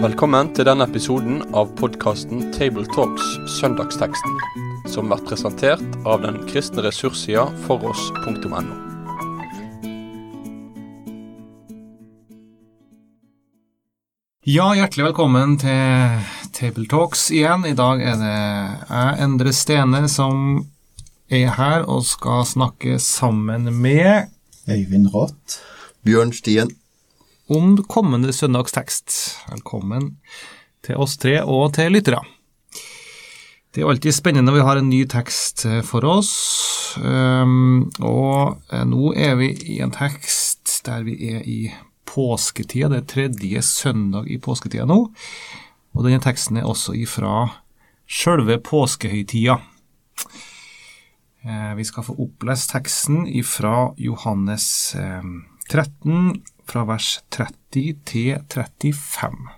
Velkommen til denne episoden av podkasten Tabletalks Søndagsteksten, som blir presentert av den kristne ressurssida foross.no. Ja, hjertelig velkommen til Tabletalks igjen. I dag er det jeg, Endre Stene, som er her og skal snakke sammen med Øyvind Rått. Bjørn Stien. om kommende søndagstekst. Velkommen til oss tre og til lyttere. Det er alltid spennende når vi har en ny tekst for oss, um, og eh, nå er vi i en tekst der vi er i påsketida, det er tredje søndag i påsketida nå, og denne teksten er også ifra sjølve påskehøytida. Eh, Vi skal få opplest teksten fra Johannes eh, 13, fra vers 30 til 35.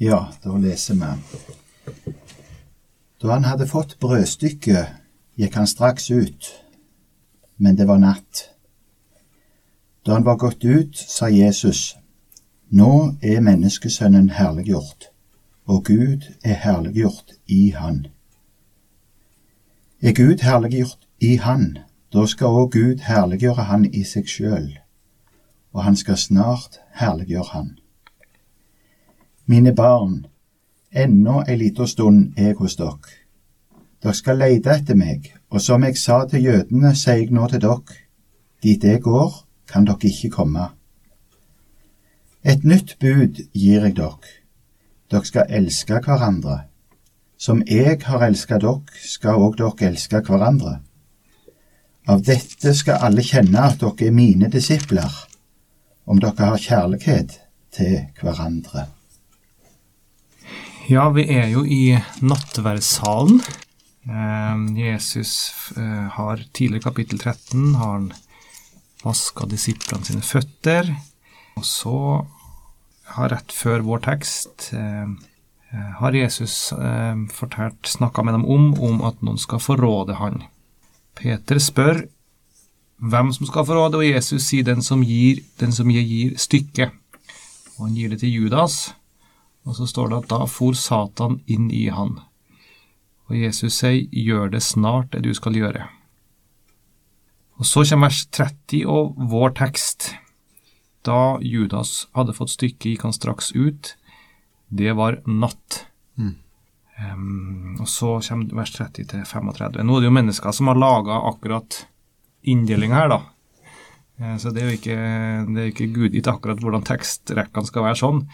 Ja, da leser vi. Da han hadde fått brødstykket, gikk han straks ut, men det var natt. Da han var gått ut, sa Jesus, Nå er menneskesønnen herliggjort, og Gud er herliggjort i han. Er Gud herliggjort i han, da skal òg Gud herliggjøre han i seg sjøl, og han skal snart herliggjøre han. Mine barn, ennå ei lita stund er jeg hos dere. Dere skal leite etter meg, og som jeg sa til jødene, sier jeg nå til dere, dit jeg går, kan dere ikke komme. Et nytt bud gir jeg dere. Dere skal elske hverandre. Som jeg har elsket dere, skal òg dere elske hverandre. Av dette skal alle kjenne at dere er mine disipler, om dere har kjærlighet til hverandre. Ja, vi er jo i nattverdssalen. Eh, Jesus eh, har tidligere kapittel 13 har han vaska disiplene sine føtter. Og så har rett før vår tekst eh, eh, har Jesus eh, fortalt, snakka med dem om, om at noen skal forråde han. Peter spør hvem som skal forråde, og Jesus sier den som gir, den som gir stykket. Og han gir det til Judas. Og så står det at da for Satan inn i han. Og Jesus sier, gjør det snart det du skal gjøre. Og så kommer vers 30 og vår tekst. Da Judas hadde fått stykket, gikk han straks ut. Det var natt. Em, og så kommer vers 30 til 35. Nå er det jo mennesker som har laga akkurat inndelinga her, da. Eh, Så det er jo ikke, det er ikke gudgitt akkurat hvordan tekstrekkene skal være sånn.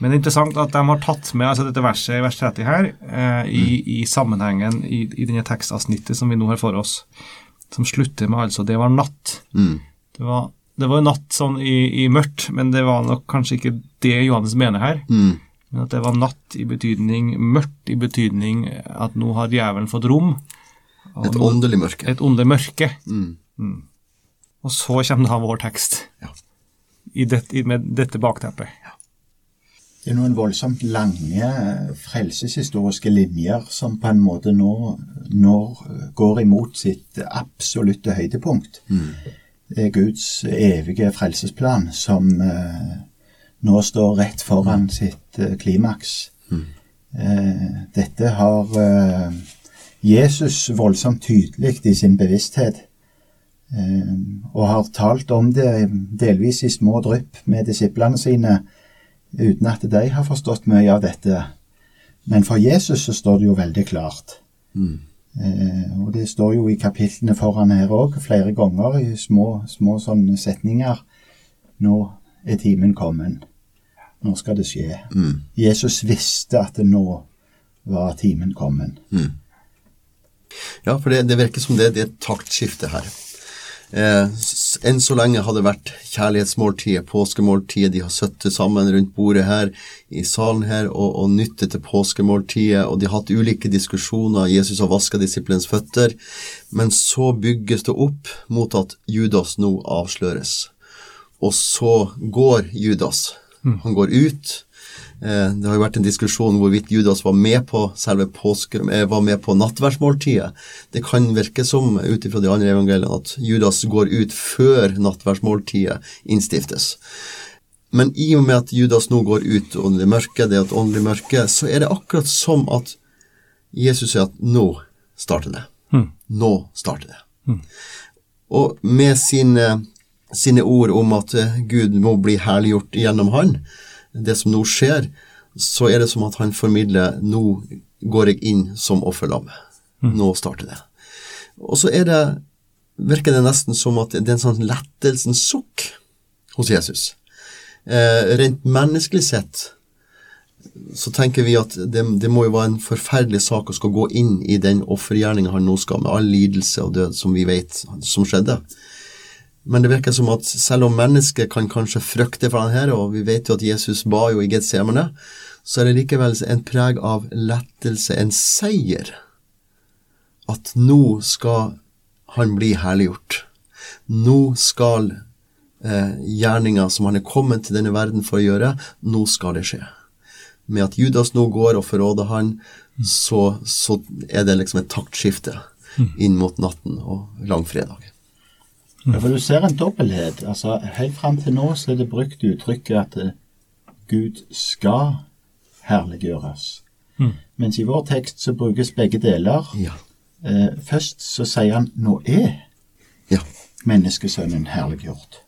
Men det er interessant at de har tatt med altså dette verset i vers 30 her eh, i, i sammenhengen i, i denne tekstavsnittet som vi nå har for oss, som slutter med altså 'det var natt'. Det var, det var jo natt sånn i, i mørkt, men det var nok kanskje ikke det Johannes mener her. Men at det var natt i betydning mørkt, i betydning at nå har djevelen fått rom. og Et nå- åndelig mørke. et åndelig mørke. Mm. Og så kommer da vår tekst Ja. i det, med dette bakteppet. Det er noen voldsomt lange frelseshistoriske linjer som på en måte nå, nå går imot sitt absolutte høydepunkt. Det er Guds evige frelsesplan som eh, nå står rett foran sitt eh, klimaks. Eh, dette har eh, Jesus voldsomt tydelig i sin bevissthet, og har talt om det delvis i små drypp med disiplene sine, uten at de har forstått mye av dette. Men for Jesus så står det jo veldig klart. Eh, og det står jo i kapitlene foran her òg, flere ganger i små, små sånne setninger. Nå er timen kommet. Nå skal det skje. Jesus visste at nå var timen kommet. Ja, for det, det virker som det, det er et taktskifte her. Eh, enn så lenge har det vært kjærlighetsmåltidet, påskemåltidet. De har sittet sammen rundt bordet her i salen her og, og nyttet til påskemåltidet, og de har hatt ulike diskusjoner. Jesus har vaska disiplens føtter. Men så bygges det opp mot at Judas nå avsløres. Og så går Judas. Han går ut. Eh, det har jo vært en diskusjon hvorvidt Judas var med på selve påske, eh, var med på nattverdsmåltidet. Det kan virke som, ut ifra de andre evangeliene, at Judas går ut før nattverdsmåltidet innstiftes. Men i og med at Judas nå går ut og det mørke, det er et åndelig mørke, så er det akkurat som at Jesus sier at nå starter det. Nå starter det. Og med sine, sine ord om at eh, Gud må bli herliggjort gjennom han, det som nå skjer, så er det som at han formidler nå går jeg inn som offerlam. Nå starter det. Og så er det, virker det nesten som at det er en sånn lettelsens sukk hos Jesus. Eh, rent menneskelig sett så tenker vi at det, det, må jo være en forferdelig sak å skal gå inn i den offergjerninga han nå skal, med all lidelse og død som vi vet som skjedde. Men det virker som at selv om mennesket kan kanskje frykte for denne her, og vi vet jo at Jesus ba jo i Getsemane, så er det likevel en preg av lettelse, en seier. At nå skal han bli herliggjort. Nå skal eh, gjerninga som han er kommet til denne verden for å gjøre, nå skal det skje. Med at Judas nå går og forråder han, så, så er det liksom et taktskifte inn mot natten og langfredag. Ja, for du ser en dobbelthet. Altså, helt fram til nå så er det brukt uttrykket at eh, Gud skal herliggjøres. Mens i vår tekst så brukes begge deler. Ja. Eh, først så sier han 'nå er Ja. menneskesønnen herliggjort'.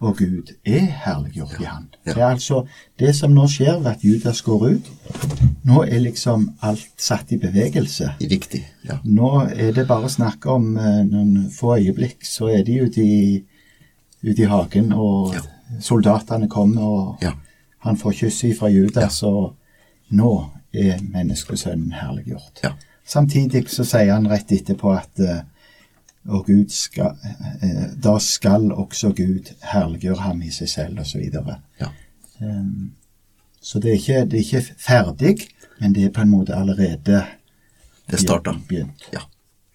Og Gud er herliggjort i han. Det er altså det som nå skjer ved at Judas går ut. Nå er liksom alt satt i bevegelse. Riktig. Ja. Nå er det bare snakk om eh, noen få øyeblikk, så er de ute i, ute i hagen, og Ja. soldatene kommer, og Ja. han får kysset fra Judas, og nå er menneskesønnen herliggjort. Ja. Samtidig så sier han rett etterpå at eh, og Gud skal, eh, da skal også Gud herliggjøre ham i seg selv, osv. Ja. Um, så det er, ikke, det er ikke ferdig, men det er på en måte allerede Det starta. Ja.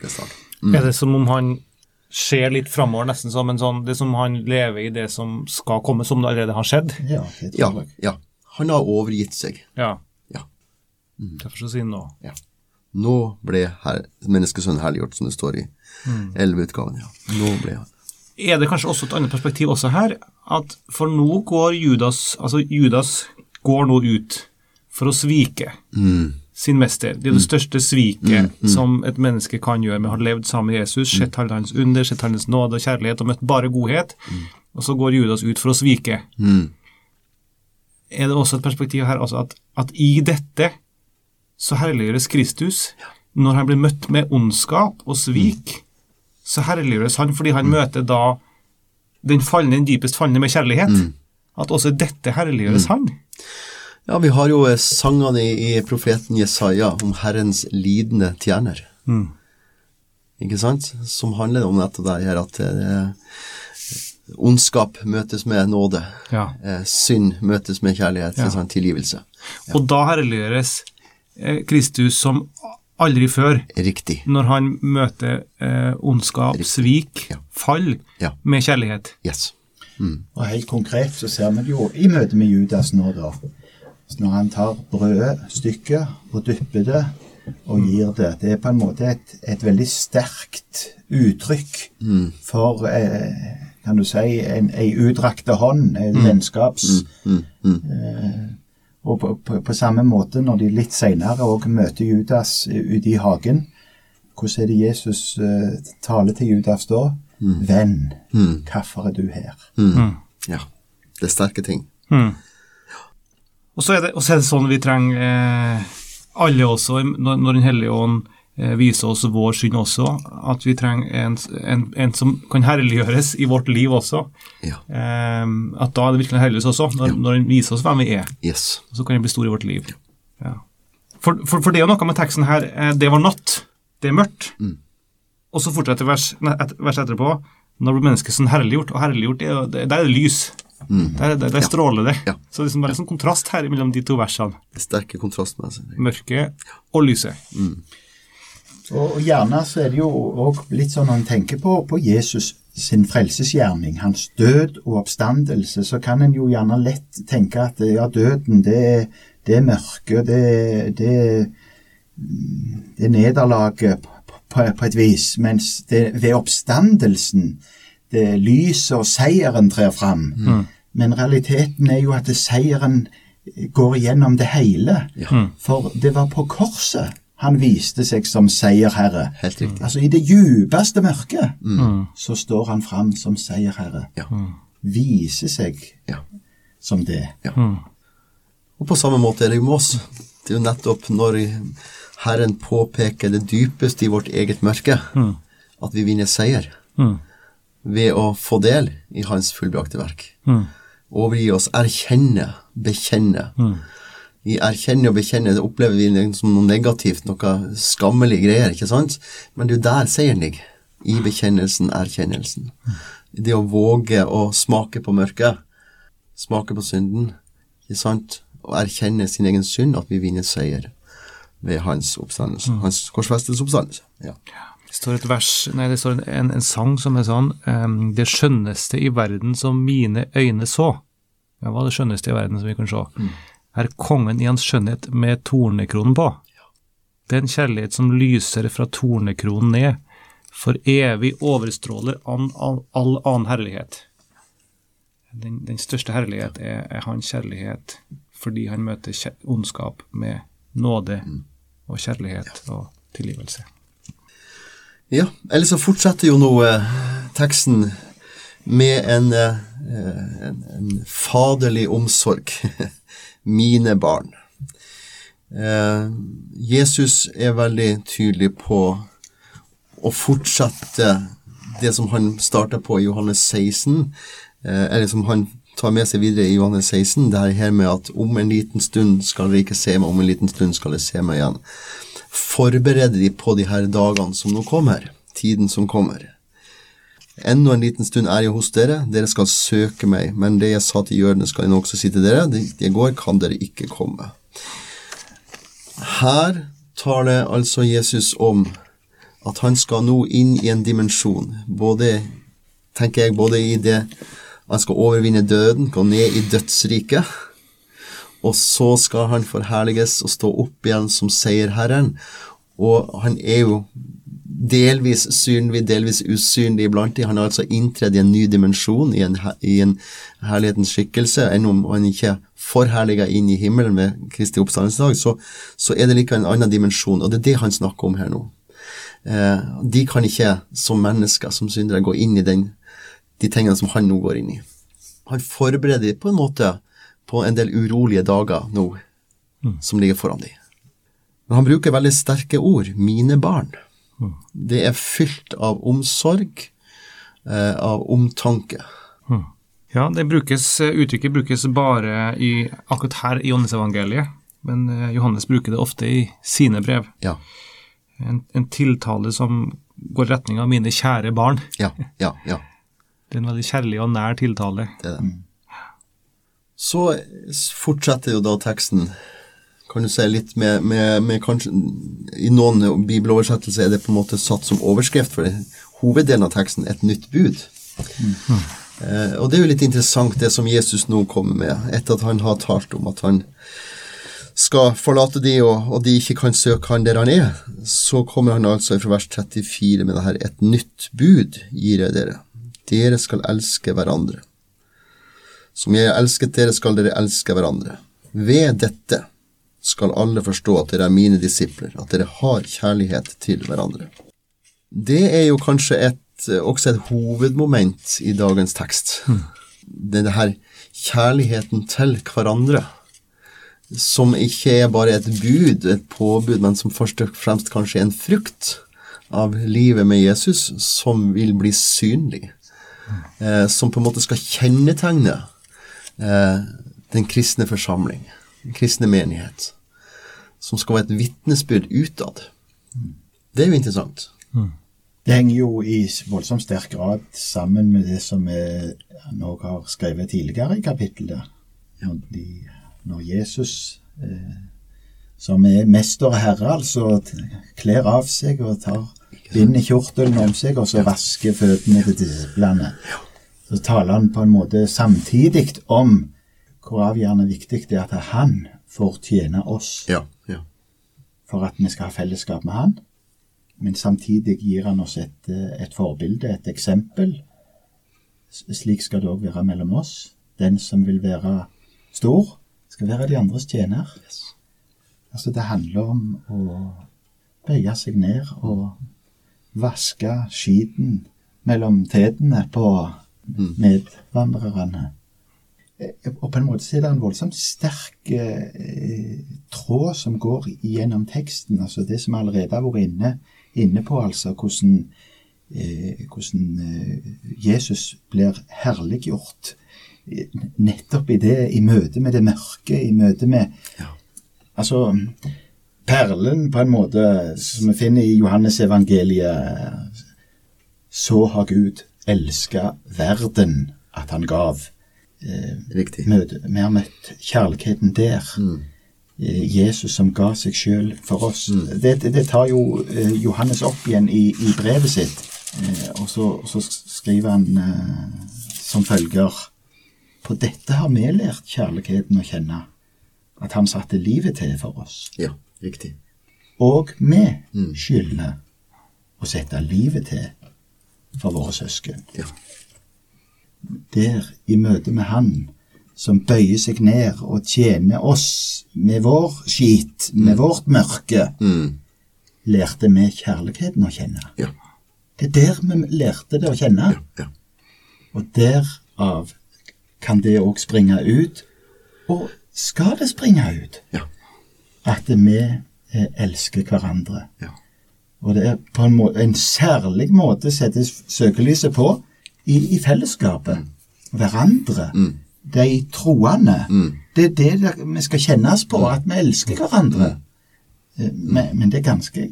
Det starta. Er det som om han ser litt framover, nesten som en sånn Det som han lever i det som skal komme, som det allerede har skjedd? Ja, Ja, ja. Han har overgitt seg. Ja. Ja. Derfor så sier han nå. ja. Nå ble her, menneskesønnen herliggjort, som det står i elveutgaven. Ja. Nå ble han Er det kanskje også et annet perspektiv også her? At for nå går Judas Altså, Judas går nå ut for å svike sin mester. Det er det største sviket som et menneske kan gjøre med å ha levd sammen med Jesus, sett alle hans under, sett hans nåde og kjærlighet og møtt bare godhet, og så går Judas ut for å svike. Er det også et perspektiv her altså at, at i dette så herliggjøres Kristus. Når han blir møtt med ondskap og svik, så herliggjøres han fordi han møter da den falne, den dypest falne med kjærlighet. At også dette herliggjøres han. Ja, vi har jo eh, sangene i, i profeten Jesaja om Herrens lidende tjener. Ikke sant? Som handler om dette der her at eh, ondskap møtes med nåde. Ja. Eh, synd møtes med kjærlighet, Ja. Sånn, tilgivelse. tilgivelse. Og da herliggjøres Kristus som aldri før, Riktig. når han møter eh, ondskap, svik, Ja. fall, Ja. med kjærlighet. Yes. Og helt konkret så ser vi det jo i møte med Judas nå, da. Når han tar brødet, stykket, og dypper det og gir det. Det er på en måte et, et veldig sterkt uttrykk for, eh, kan du si, en, ei utdrakte hånd, en vennskaps... Eh, og på, på, på samme måte når de litt senere òg møter Judas ute i hagen, hvordan er det Jesus uh, taler til Judas da? Venn, hvorfor er du her? Ja. Det er sterke ting. Og så er det, er det sånn vi trenger eh, alle også, når, når Den hellige ånd eh, viser oss vår synd også, at vi trenger en, en, en som kan herliggjøres i vårt liv også. Ja. Um, at da er det virkelig herliggjøres også, når, når den viser oss hvem vi er. Yes. Så kan den bli stor i vårt liv. Ja. For, for, for det er jo noe med teksten her eh, Det var natt, det er mørkt. Og så fortsetter vers, et, vers etterpå. Når blir mennesket sånn herliggjort, og herliggjort, det er det, der er det lys. Der, der, der stråler det. Ja. Så det er liksom bare en sånn kontrast her mellom de to versene. Det er sterke kontrastmessig. Mørket og lyset. Og, og gjerne så er det jo òg litt sånn når en tenker på, på Jesus sin frelsesgjerning, hans død og oppstandelse, så kan en jo gjerne lett tenke at ja, døden, det det er mørke, det, det, det er nederlaget på, på, på et vis, mens det, ved oppstandelsen det lyset og seieren trer fram. Men realiteten er jo at seieren går gjennom det hele. For det var på korset han viste seg som seierherre. Helt riktig. Altså i det djupeste mørket så står han fram som seierherre. Ja. Viser seg Ja. som det. Ja. Og på samme måte er det jo med oss. Det er jo nettopp når Herren påpeker det dypeste i vårt eget mørke, at vi vinner seier. Ved å få del i Hans fullbrakte verk. Overgi oss, erkjenne, bekjenne. I erkjenner og bekjenner, det opplever vi det som noe negativt, noe skammelige greier, ikke sant? Men det er jo der seieren ligger. I bekjennelsen, erkjennelsen. Det å våge å smake på mørket, smake på synden, ikke sant? Og erkjenne sin egen synd, at vi vinner seier ved hans oppstandelse. Hans korsfestes oppstandelse. Ja. Det står et vers, nei, det står en, en sang som er sånn ehm, Det skjønneste i verden som mine øyne så. Ja, hva er det skjønneste i verden som vi kan se? Er kongen i hans skjønnhet med tornekronen på. Den kjærlighet som lyser fra tornekronen ned, for evig overstråler an, all, all annen herlighet. Den, den største herlighet er, er hans kjærlighet, fordi han møter ondskap med nåde og kjærlighet og tilgivelse. Ja, eller så fortsetter jo nå eh, teksten med en, eh, en, en faderlig omsorg. Mine barn. Eh, Jesus er veldig tydelig på å fortsette det som han starta på i Johannes 16, eh, eller som han tar med seg videre i Johannes 16, det her med at om en liten stund skal dere ikke se meg, om en liten stund skal dere se meg igjen forbereder de på de her dagene som nå kommer, tiden som kommer. Ennå en liten stund er jeg hos dere, dere skal søke meg, men det jeg sa til jødene skal jeg nå også si til dere, det jeg går kan dere ikke komme. Her taler altså Jesus om at han skal nå inn i en dimensjon, både, tenker jeg, både i det han skal overvinne døden, gå ned i dødsriket, og så skal han forherliges og stå opp igjen som seierherren. Og han er jo delvis synlig, delvis usynlig iblant de. Han har altså inntredd i en ny dimensjon, i en, i en herlighetens skikkelse. Enn om han ikke er forherliga inn i himmelen med Kristi oppstandelsesdag, så, så er det likevel en annen dimensjon, og det er det han snakker om her nå. Eh, de kan ikke som mennesker, som syndere, gå inn i den, de tingene som han nå går inn i. Han forbereder på en måte på en del urolige dager nå som ligger foran de. Men han bruker veldig sterke ord. 'Mine barn'. Det er fylt av omsorg, eh, av omtanke. Ja, det brukes, uttrykket brukes bare i, akkurat her i Johannes-evangeliet, men eh, Johannes bruker det ofte i sine brev. Ja, En, en tiltale som går i retning av 'mine kjære barn'. ja, ja. ja. Det er en veldig kjærlig og nær tiltale. Det er det. Så fortsetter jo da teksten, kan du si, litt med, med, med kanskje I noen bibeloversettelser er det på en måte satt som overskrift for det. hoveddelen av teksten, et nytt bud. Eh, og det er jo litt interessant det som Jesus nå kommer med, etter at han har talt om at han skal forlate de, og, og de ikke kan søke han der han er, så kommer han altså fra vers 34 med det her, et nytt bud gir jeg dere. Dere skal elske hverandre. Som jeg har elsket dere, skal dere elske hverandre. Ved dette skal alle forstå at dere er mine disipler, at dere har kjærlighet til hverandre. Det er jo kanskje et, også et hovedmoment i dagens tekst. Det er det her kjærligheten til hverandre, som ikke er bare et bud, et påbud, men som først og fremst kanskje er en frukt av livet med Jesus, som vil bli synlig. Eh, som på en måte skal kjennetegne eh, den kristne forsamling, kristne menighet, som skal være et vitnesbyrd utad. Det er jo interessant. Det henger jo i voldsomt sterk grad sammen med det som vi nå har skrevet tidligere i kapittelet. Når, Jesus eh, som er mester og herre, altså kler av seg og tar binder kjortelen om seg, og så vasker føttene til disiplene. Så taler han på en måte samtidig om hvor avgjørende viktig det er at han får tjene oss Ja. ja. for at vi skal ha fellesskap med han. Men samtidig gir han oss et, eh, et forbilde, et eksempel. Slik skal det òg være mellom oss. Den som vil være stor, skal være de andres tjener. Altså, det handler om å bøye seg ned og vaske skiten mellom tetene på medvandrerne. Og på en måte så er det en voldsomt sterk eh, tråd som går gjennom teksten. Altså det som allerede har vært inne, inne på, altså hvordan, eh, hvordan eh, Jesus blir herliggjort. eh, Nettopp i det, i møte med det mørke, i møte med Ja. Altså perlen, på en måte, som vi finner i Johannes evangeliet. Så har Gud elska verden at han gav. Eh, Riktig. møte. Vi har møtt kjærligheten der. Mm. Jesus som ga seg sjøl for oss. Det, det, det tar jo eh, Johannes opp igjen i, i brevet sitt. Eh, og, så, og så skriver han eh, som følger På dette har vi lært kjærligheten å kjenne. At han satte livet til for oss. Ja, riktig. Og vi skylder å sette livet til for våre søsken. Ja. Der, i møte med Han, som bøyer seg ned og tjener oss med vår skit, med vårt mørke, Mm. lærte vi kjærligheten å kjenne. Ja. Det er der vi lærte det å kjenne. Ja. Og derav kan det òg springe ut, og skal det springe ut, Ja. at vi eh, elsker hverandre. Ja. Og det er på en, måte, en særlig måte settes søkelyset på i, i fellesskapet. Hverandre. De troende. Det er det der vi skal kjennes på, at vi elsker hverandre. Eh, Men, men det er ganske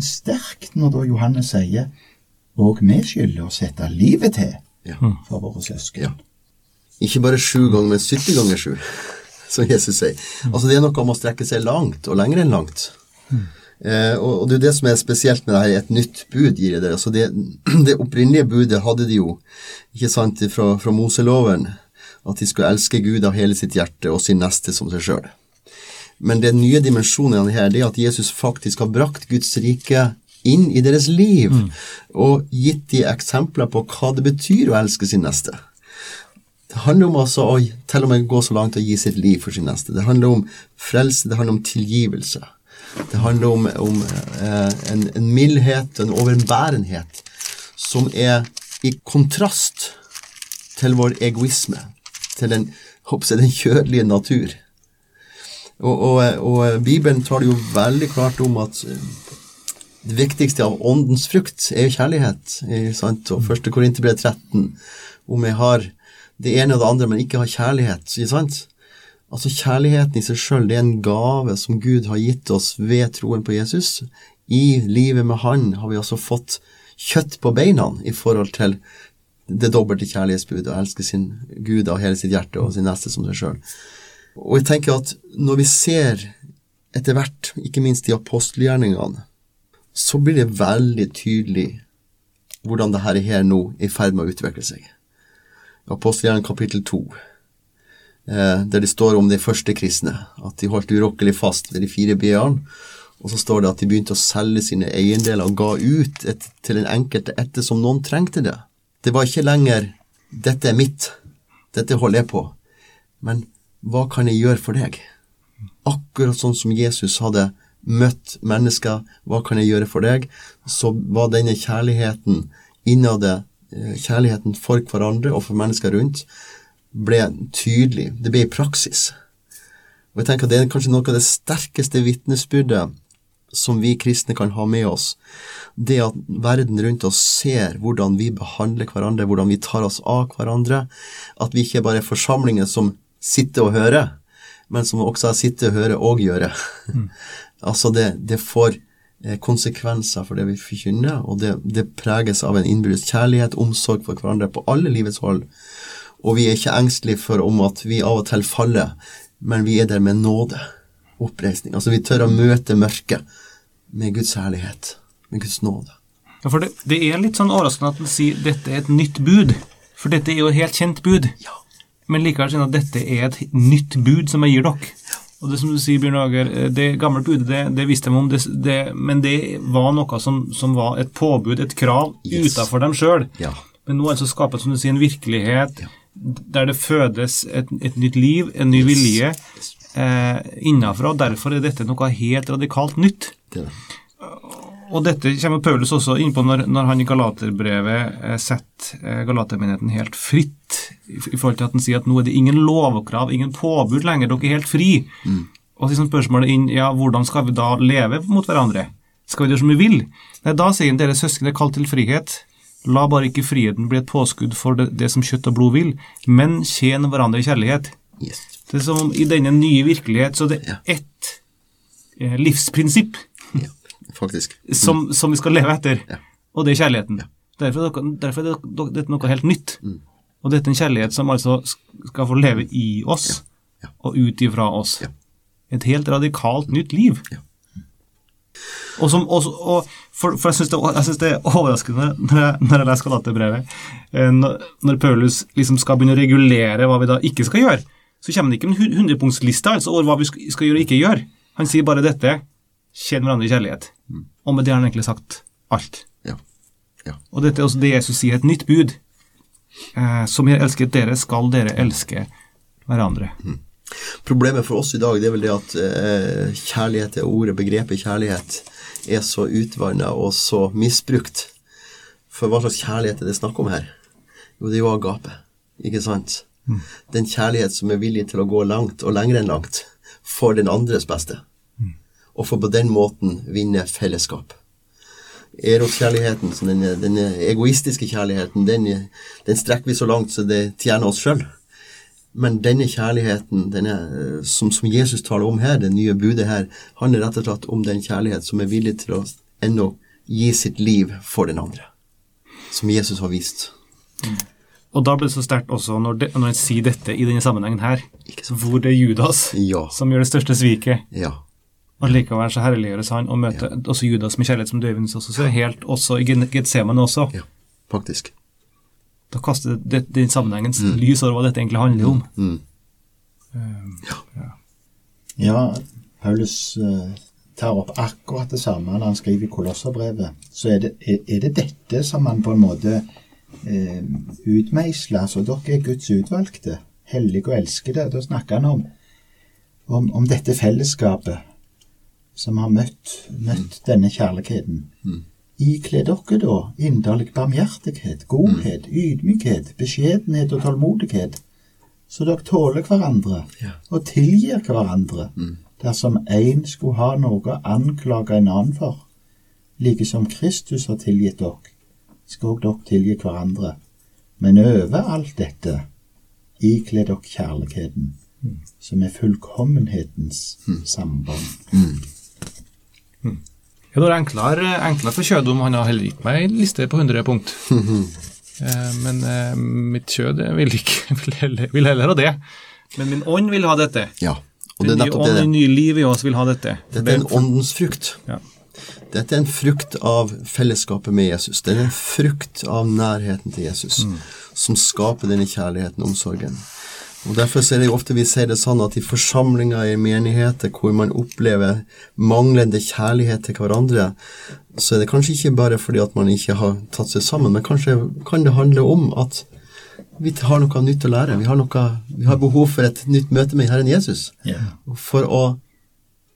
sterkt når da Johannes sier og vi skylder å sette livet til for våre søsken. Ja. Ikke bare sju ganger, men 70 ganger sju, som Jesus sier. Altså Det er noe om å strekke seg langt, og lenger enn langt. Eh, og, og det er det som er spesielt med det her, et nytt bud gir det. Altså det, det opprinnelige budet hadde de jo, ikke sant, fra, fra Moseloven, at de skulle elske Gud av hele sitt hjerte og sin neste som seg sjøl. Men den nye dimensjonen her, det er at Jesus faktisk har brakt Guds rike inn i deres liv, og gitt de eksempler på hva det betyr å elske sin neste. Det handler om altså å til og med gå så langt og gi sitt liv for sin neste. Det handler om frelse, det handler om tilgivelse. Det handler om, om eh, en, en mildhet, en overbærenhet, som er i kontrast til vår egoisme, til den, jeg, den kjødelige natur. Og, og, og Bibelen tar det jo veldig klart om at eh, det viktigste av åndens frukt er jo kjærlighet. Sant? Og 1. Korinterbrev 13, om jeg har det ene og det andre, men ikke har kjærlighet. Sant? Altså Kjærligheten i seg sjøl er en gave som Gud har gitt oss ved troen på Jesus. I livet med Han har vi altså fått kjøtt på beina i forhold til det dobbelte kjærlighetsbudet, å elske sin Gud av hele sitt hjerte og sin neste som seg sjøl. Og jeg tenker at når vi ser etter hvert, ikke minst i apostelgjerningene, så blir det veldig tydelig hvordan det her, nå er i ferd med å utvikle seg. Apostelgjerningen kapittel 2, eh, der det står om de første kristne, at de holdt urokkelig fast ved de fire b-ene, og så står det at de begynte å selge sine eiendeler og ga ut et, til den enkelte etter som noen trengte det. Det var ikke lenger 'dette er mitt', 'dette holder jeg på', men 'hva kan jeg gjøre for deg'? Akkurat sånn som Jesus hadde møtt mennesker, 'hva kan jeg gjøre for deg', så var denne kjærligheten innad det, kjærligheten for hverandre og for mennesker rundt, ble tydelig. Det ble i praksis. Og jeg tenker at Det er kanskje noe av det sterkeste vitnesbyrdet som vi kristne kan ha med oss. Det at verden rundt oss ser hvordan vi behandler hverandre, hvordan vi tar oss av hverandre. At vi ikke bare er forsamlinger som sitter og hører, men som også sitter og hører og gjøre. altså det, det får eh, konsekvenser for det vi forkynner, og det, det preges av en innbyrdes kjærlighet, omsorg for hverandre på alle livets hold. Og vi er ikke engstelige for om at vi av og til faller, men vi er der med nåde. oppreisning. Altså vi tør å møte mørket med Guds herlighet, med Guds nåde. Ja, for det, det er litt sånn overraskende at du sier dette er et nytt bud. For dette er jo et helt kjent bud. Ja. Men likevel sier du at dette er et nytt bud som jeg gir dere. Og det som du sier, Bjørn Ager, eh, det gamle budet, det, det visste de om, det, det, men det var noe som, som var et påbud, et krav, Yes. utenfor dem sjøl. Ja. Men nå er det så skapet, som du sier, en virkelighet der det fødes et, et nytt liv, en ny vilje eh, innenfra, og derfor er dette noe helt radikalt nytt. Det er. Og dette kommer Paulus også inn på når, når han i Galaterbrevet eh, setter eh, Galatermenigheten helt fritt, i, i forhold til at han sier at nå er det ingen lovkrav, ingen påbud lenger, dere er helt fri. Og liksom spørsmålet inn, ja, hvordan skal vi da leve mot hverandre? Skal vi gjøre som vi vil? Nei, da sier han dere søsken er kalt til frihet. La bare ikke friheten bli et påskudd for det, det som kjøtt og blod vil, men tjen hverandre i kjærlighet. Yes. Det er som om i denne nye virkelighet så det Ja. er ett eh, livsprinsipp Ja, faktisk. som, som vi skal leve etter, Ja. og det er kjærligheten. Derfor, er derfor er dette noe helt nytt. Mm. Og dette er en kjærlighet som altså skal få leve i oss, Ja. og ut ifra oss. Ja. Et helt radikalt nytt liv. Ja. Og, som, og, og for, for jeg syns det, det er overraskende når jeg, når jeg leser Galaterbrevet, eh, når, når Paulus liksom skal begynne å regulere hva vi da ikke skal gjøre, så kommer det ikke en hundrepunktsliste altså, over hva vi skal, gjøre og ikke gjøre. Han sier bare dette kjenn hverandre i kjærlighet. Og med det har han egentlig sagt alt. Ja. Ja. Og dette er også det Jesus sier, et nytt bud. Eh, som jeg elsket dere, skal dere elske hverandre. Problemet for oss i dag det er vel det at eh, kjærlighet er ordet, begrepet kjærlighet, er så utvanna og så misbrukt. For hva slags kjærlighet er det snakk om her? Jo, det er jo agape, ikke sant? Den kjærlighet som er villig til å gå langt, og lenger enn langt, for den andres beste. Og for på den måten vinne fellesskap. Eroskjærligheten, den, den egoistiske kjærligheten, den, den strekker vi så langt så det tjener oss sjøl. Men denne kjærligheten denne, eh, som, som Jesus taler om her, det nye budet her, handler rett og slett om den kjærlighet som er villig til å ennå gi sitt liv for den andre. Som Jesus har vist. Og da blir det så sterkt også når, de, når en sier dette i denne sammenhengen her, hvor det er Judas Ja. som gjør det største sviket. Ja. Og likevel så herliggjøres han og møter også Judas med kjærlighet, som Døvins også sier, helt også i Getsemane også. ja. Faktisk. Da kaster det, den sammenhengens lys over hva dette egentlig handler om. Mm. Ja, Paulus uh, tar opp akkurat det samme når han skriver i Kolosserbrevet. Så er det, er, er det dette som han på en måte uh, utmeisler. Så dere er Guds utvalgte, hellige og elskede. Da snakker han om, om, om dette fellesskapet som har møtt, møtt denne kjærligheten. Ikle dere da inderlig barmhjertighet, godhet, ydmykhet, beskjedenhet og tålmodighet, så dere tåler hverandre Ja. og tilgir hverandre dersom én skulle ha noe å anklage en annen for. Like som Kristus har tilgitt dere, skal også dere tilgi hverandre. Men over alt dette ikle dere kjærligheten, som er fullkommenhetens samband. Ja, det er enklere, enklere for Kjød om han har heller gitt meg en liste på 100 punkt. Eh, men eh, mitt kjød vil, ikke, vil, heller, vil heller ha det. Men min ånd vil ha dette. Ja. Og det er nettopp det. den nye livet i oss vil ha dette. Dette er en åndens frukt. Ja. Dette er en frukt av fellesskapet med Jesus. Det er en frukt av nærheten til Jesus som skaper denne kjærligheten og omsorgen. Og Derfor er det jo ofte vi ser det sånn at i forsamlinger i menigheter hvor man opplever manglende kjærlighet til hverandre, så er det kanskje ikke bare fordi at man ikke har tatt seg sammen, men kanskje kan det handle om at vi har noe nytt å lære. Vi har, noe, vi har behov for et nytt møte med Herren Jesus. yeah. For å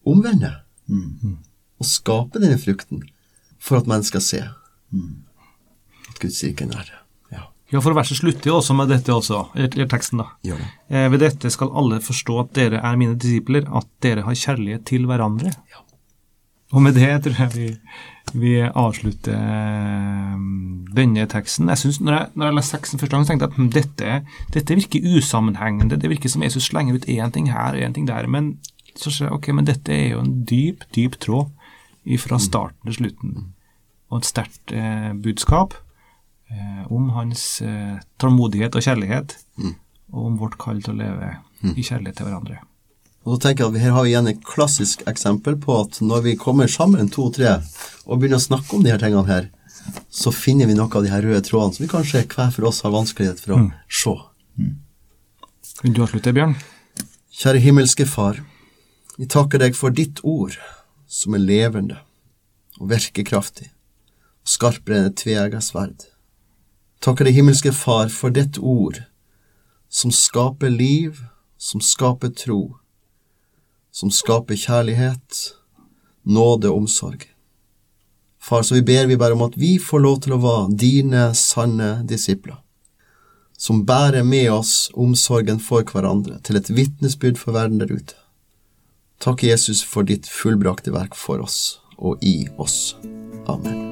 omvende og skape denne frukten for at mennesker ser at Guds rike er nære. Ja, for verset slutter jo også med dette også, eller teksten da. Ja. Eh, ved dette skal alle forstå at dere er mine disipler, at dere har kjærlighet til hverandre. Ja. Og med det tror jeg vi, vi avslutter eh, denne teksten. Jeg synes, når, jeg, når jeg leste teksten første gang, så tenkte jeg at hm, dette, dette virker usammenhengende. Det virker som Jesus slenger ut én ting her og én ting der. Men så ser jeg ok, men dette er jo en dyp, dyp tråd fra starten til slutten. Og et sterkt eh, budskap om hans eh, tålmodighet og kjærlighet, og om vårt kall til å leve i kjærlighet til hverandre. Og så tenker jeg at Her har vi igjen et klassisk eksempel på at når vi kommer sammen to-tre og begynner å snakke om de her tingene her, så finner vi noe av de her røde trådene som vi kanskje hver for oss har vanskelighet for å mm. se. Vil du avslutte, Bjørn? Kjære himmelske Far. Vi takker deg for ditt ord, som er levende og virkekraftig og skarpere enn et tveegget sverd. Takker deg, himmelske Far, for ditt ord, som skaper liv, som skaper tro, som skaper kjærlighet, nåde og omsorg. Far, så vi ber vi bare om at vi får lov til å være dine sanne disipler, som bærer med oss omsorgen for hverandre til et vitnesbyrd for verden der ute. Takk, Jesus, for ditt fullbrakte verk for oss og i oss. Amen.